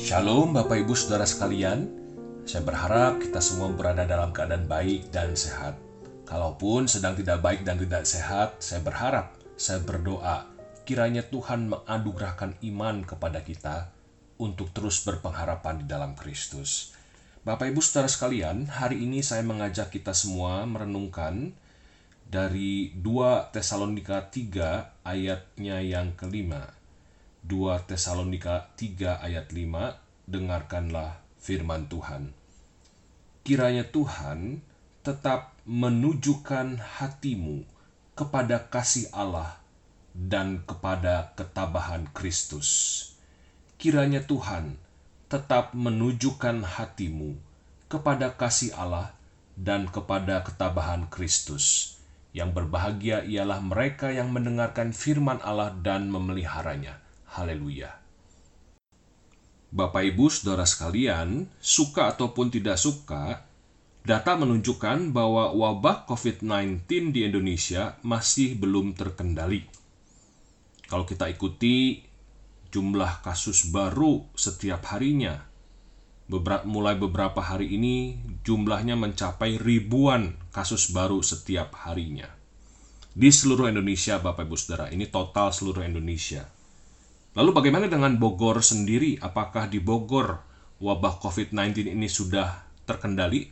Shalom Bapak Ibu Saudara sekalian. Saya berharap kita semua berada dalam keadaan baik dan sehat. Kalaupun sedang tidak baik dan tidak sehat Saya berharap, saya berdoa. Kiranya Tuhan menganugerahkan iman kepada kita Untuk terus berpengharapan di dalam Kristus. Bapak Ibu Saudara sekalian Hari ini saya mengajak kita semua merenungkan Dari 2 Tesalonika 3 ayatnya yang kelima 2 Tesalonika 3 ayat 5, dengarkanlah firman Tuhan. Kiranya Tuhan tetap menunjukkan hatimu kepada kasih Allah dan kepada ketabahan Kristus. Kiranya Tuhan tetap menunjukkan hatimu kepada kasih Allah dan kepada ketabahan Kristus. Yang berbahagia ialah mereka yang mendengarkan firman Allah dan memeliharanya Haleluya. Bapak Ibu Saudara sekalian, suka ataupun tidak suka, data menunjukkan bahwa wabah COVID-19 di Indonesia masih belum terkendali. Kalau kita ikuti jumlah kasus baru setiap harinya, mulai beberapa hari ini jumlahnya mencapai ribuan kasus baru setiap harinya. Di seluruh Indonesia, Bapak Ibu Saudara, ini total seluruh Indonesia Lalu bagaimana dengan Bogor sendiri? Apakah di Bogor wabah COVID-19 ini sudah terkendali?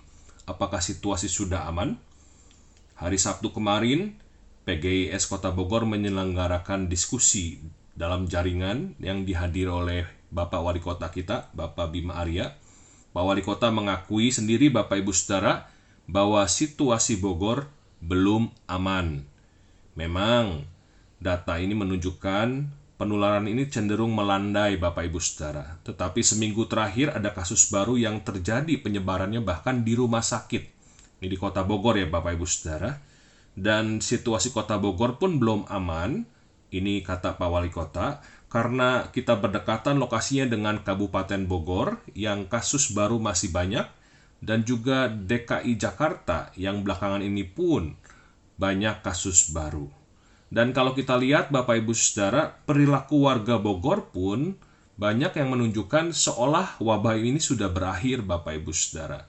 Apakah situasi sudah aman? Hari Sabtu kemarin, PGIS Kota Bogor menyelenggarakan diskusi dalam jaringan yang dihadiri oleh Bapak Wali Kota kita, Bapak Bima Arya. Pak Wali Kota mengakui sendiri Bapak Ibu Saudara bahwa situasi Bogor belum aman. Memang data ini menunjukkan penularan ini cenderung melandai Bapak Ibu Saudara. Tetapi seminggu terakhir ada kasus baru yang terjadi penyebarannya bahkan di rumah sakit. Ini di kota Bogor ya Bapak Ibu Saudara. Dan situasi kota Bogor pun belum aman. Ini kata Pak Wali Kota. Karena kita berdekatan lokasinya dengan Kabupaten Bogor yang kasus baru masih banyak. Dan juga DKI Jakarta yang belakangan ini pun banyak kasus baru. Dan kalau kita lihat Bapak Ibu Saudara, perilaku warga Bogor pun banyak yang menunjukkan seolah wabah ini sudah berakhir Bapak Ibu Saudara.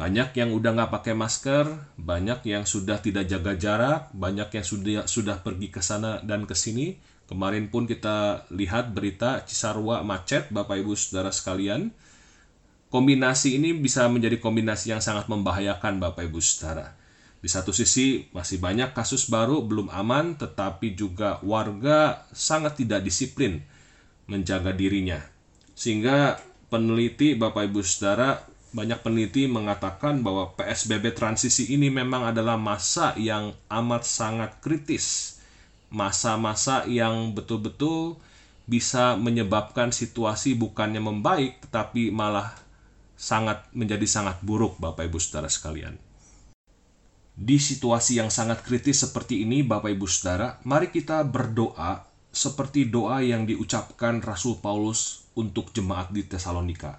Banyak yang udah nggak pakai masker, banyak yang sudah tidak jaga jarak, banyak yang sudah sudah pergi ke sana dan ke sini. Kemarin pun kita lihat berita Cisarua macet Bapak Ibu Saudara sekalian. Kombinasi ini bisa menjadi kombinasi yang sangat membahayakan Bapak Ibu Saudara di satu sisi masih banyak kasus baru belum aman tetapi juga warga sangat tidak disiplin menjaga dirinya. Sehingga peneliti Bapak Ibu Saudara banyak peneliti mengatakan bahwa PSBB transisi ini memang adalah masa yang amat sangat kritis. Masa-masa yang betul-betul bisa menyebabkan situasi bukannya membaik tetapi malah sangat menjadi sangat buruk Bapak Ibu Saudara sekalian. Di situasi yang sangat kritis seperti ini, Bapak Ibu Saudara, mari kita berdoa seperti doa yang diucapkan Rasul Paulus untuk jemaat di Tesalonika.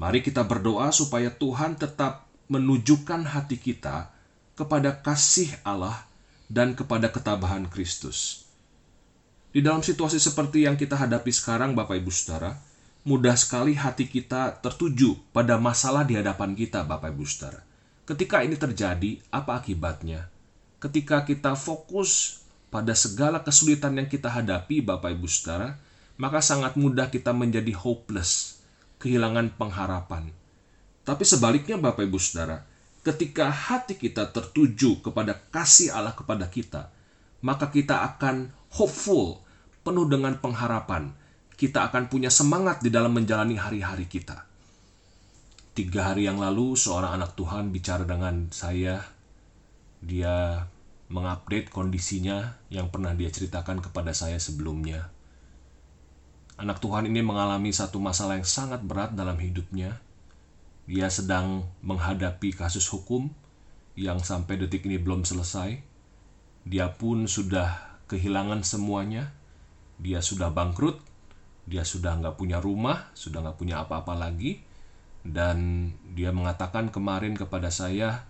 Mari kita berdoa supaya Tuhan tetap menunjukkan hati kita kepada kasih Allah dan kepada ketabahan Kristus. Di dalam situasi seperti yang kita hadapi sekarang, Bapak Ibu Saudara, mudah sekali hati kita tertuju pada masalah di hadapan kita, Bapak Ibu Saudara Ketika ini terjadi, apa akibatnya? Ketika kita fokus pada segala kesulitan yang kita hadapi, Bapak Ibu Saudara, maka sangat mudah kita menjadi hopeless, kehilangan pengharapan. Tapi sebaliknya Bapak Ibu Saudara, ketika hati kita tertuju kepada kasih Allah kepada kita, maka kita akan hopeful, penuh dengan pengharapan. Kita akan punya semangat di dalam menjalani hari-hari kita. Tiga hari yang lalu seorang anak Tuhan bicara dengan saya. Dia mengupdate kondisinya yang pernah dia ceritakan kepada saya sebelumnya. Anak Tuhan ini mengalami satu masalah yang sangat berat dalam hidupnya. Dia sedang menghadapi kasus hukum yang sampai detik ini belum selesai. Dia pun sudah kehilangan semuanya. Dia sudah bangkrut. Dia sudah nggak punya rumah, sudah nggak punya apa-apa lagi dan dia mengatakan kemarin kepada saya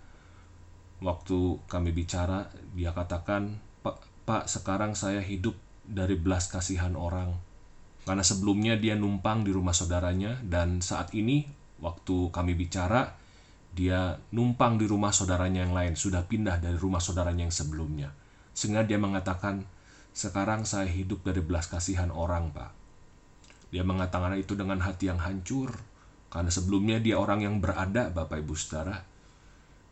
waktu kami bicara dia katakan Pak, Pak sekarang saya hidup dari belas kasihan orang Karena sebelumnya dia numpang di rumah saudaranya dan saat ini waktu kami bicara dia numpang di rumah saudaranya yang lain, sudah pindah dari rumah saudaranya yang sebelumnya. Sehingga dia mengatakan, sekarang saya hidup dari belas kasihan orang, Pak. Dia mengatakan itu dengan hati yang hancur, karena sebelumnya dia orang yang berada, Bapak Ibu Saudara.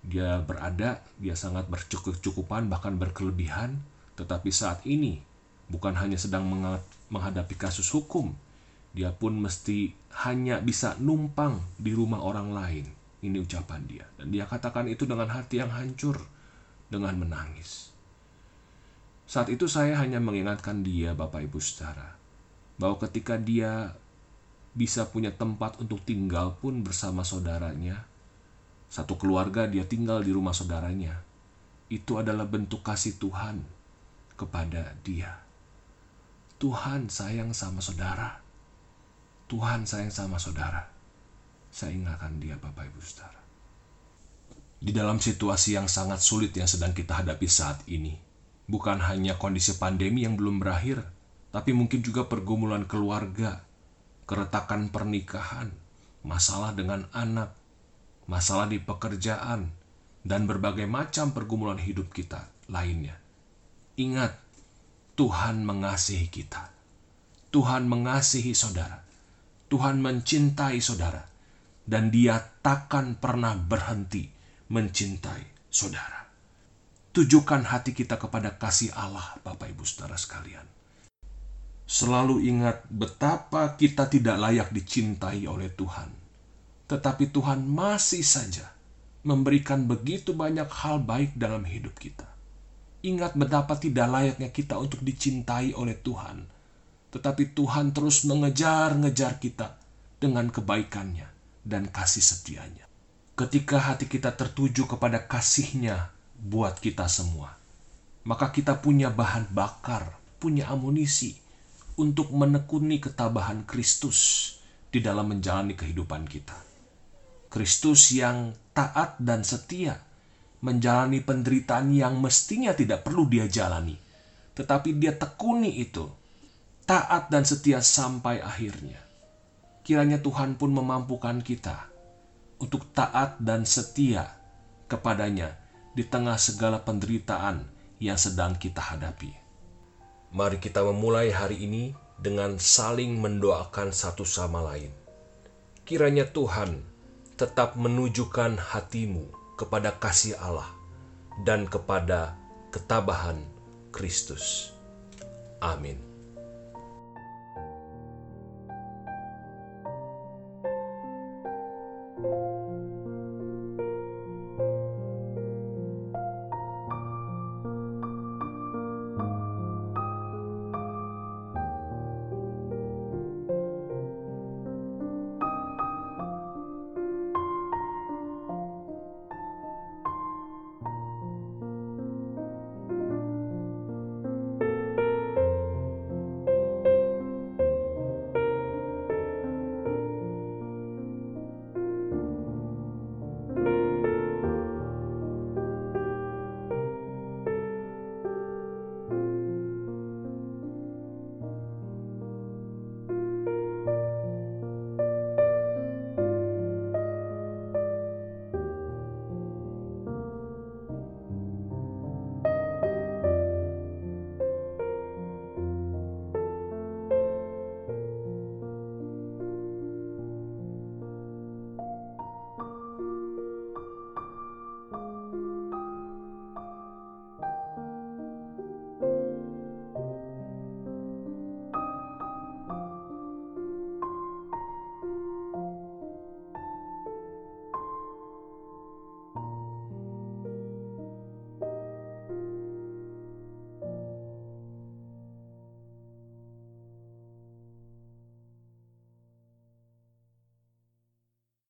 Dia berada, dia sangat bercukup-cukupan, bahkan berkelebihan, tetapi saat ini bukan hanya sedang menghadapi kasus hukum, dia pun mesti hanya bisa numpang di rumah orang lain. Ini ucapan dia. Dan dia katakan itu dengan hati yang hancur, dengan menangis. Saat itu saya hanya mengingatkan dia, Bapak Ibu Saudara, bahwa ketika dia bisa punya tempat untuk tinggal pun bersama saudaranya, satu keluarga dia tinggal di rumah saudaranya, itu adalah bentuk kasih Tuhan kepada dia. Tuhan sayang sama saudara. Tuhan sayang sama saudara. Saya ingatkan dia Bapak Ibu Saudara. Di dalam situasi yang sangat sulit yang sedang kita hadapi saat ini, bukan hanya kondisi pandemi yang belum berakhir, tapi mungkin juga pergumulan keluarga, keretakan pernikahan, masalah dengan anak, masalah di pekerjaan, dan berbagai macam pergumulan hidup kita lainnya. Ingat, Tuhan mengasihi kita. Tuhan mengasihi saudara. Tuhan mencintai saudara, dan Dia takkan pernah berhenti mencintai saudara. Tujukan hati kita kepada kasih Allah, Bapak Ibu Saudara sekalian. Selalu ingat betapa kita tidak layak dicintai oleh Tuhan, tetapi Tuhan masih saja memberikan begitu banyak hal baik dalam hidup kita. Ingat betapa tidak layaknya kita untuk dicintai oleh Tuhan, tetapi Tuhan terus mengejar-ngejar kita dengan kebaikannya dan kasih setianya. Ketika hati kita tertuju kepada kasihnya buat kita semua, maka kita punya bahan bakar, punya amunisi untuk menekuni ketabahan Kristus di dalam menjalani kehidupan kita. Kristus yang taat dan setia menjalani penderitaan yang mestinya tidak perlu dia jalani, tetapi dia tekuni itu taat dan setia sampai akhirnya. Kiranya Tuhan pun memampukan kita untuk taat dan setia kepadanya di tengah segala penderitaan yang sedang kita hadapi. Mari kita memulai hari ini dengan saling mendoakan satu sama lain. Kiranya Tuhan tetap menunjukkan hatimu kepada kasih Allah dan kepada ketabahan Kristus. Amin.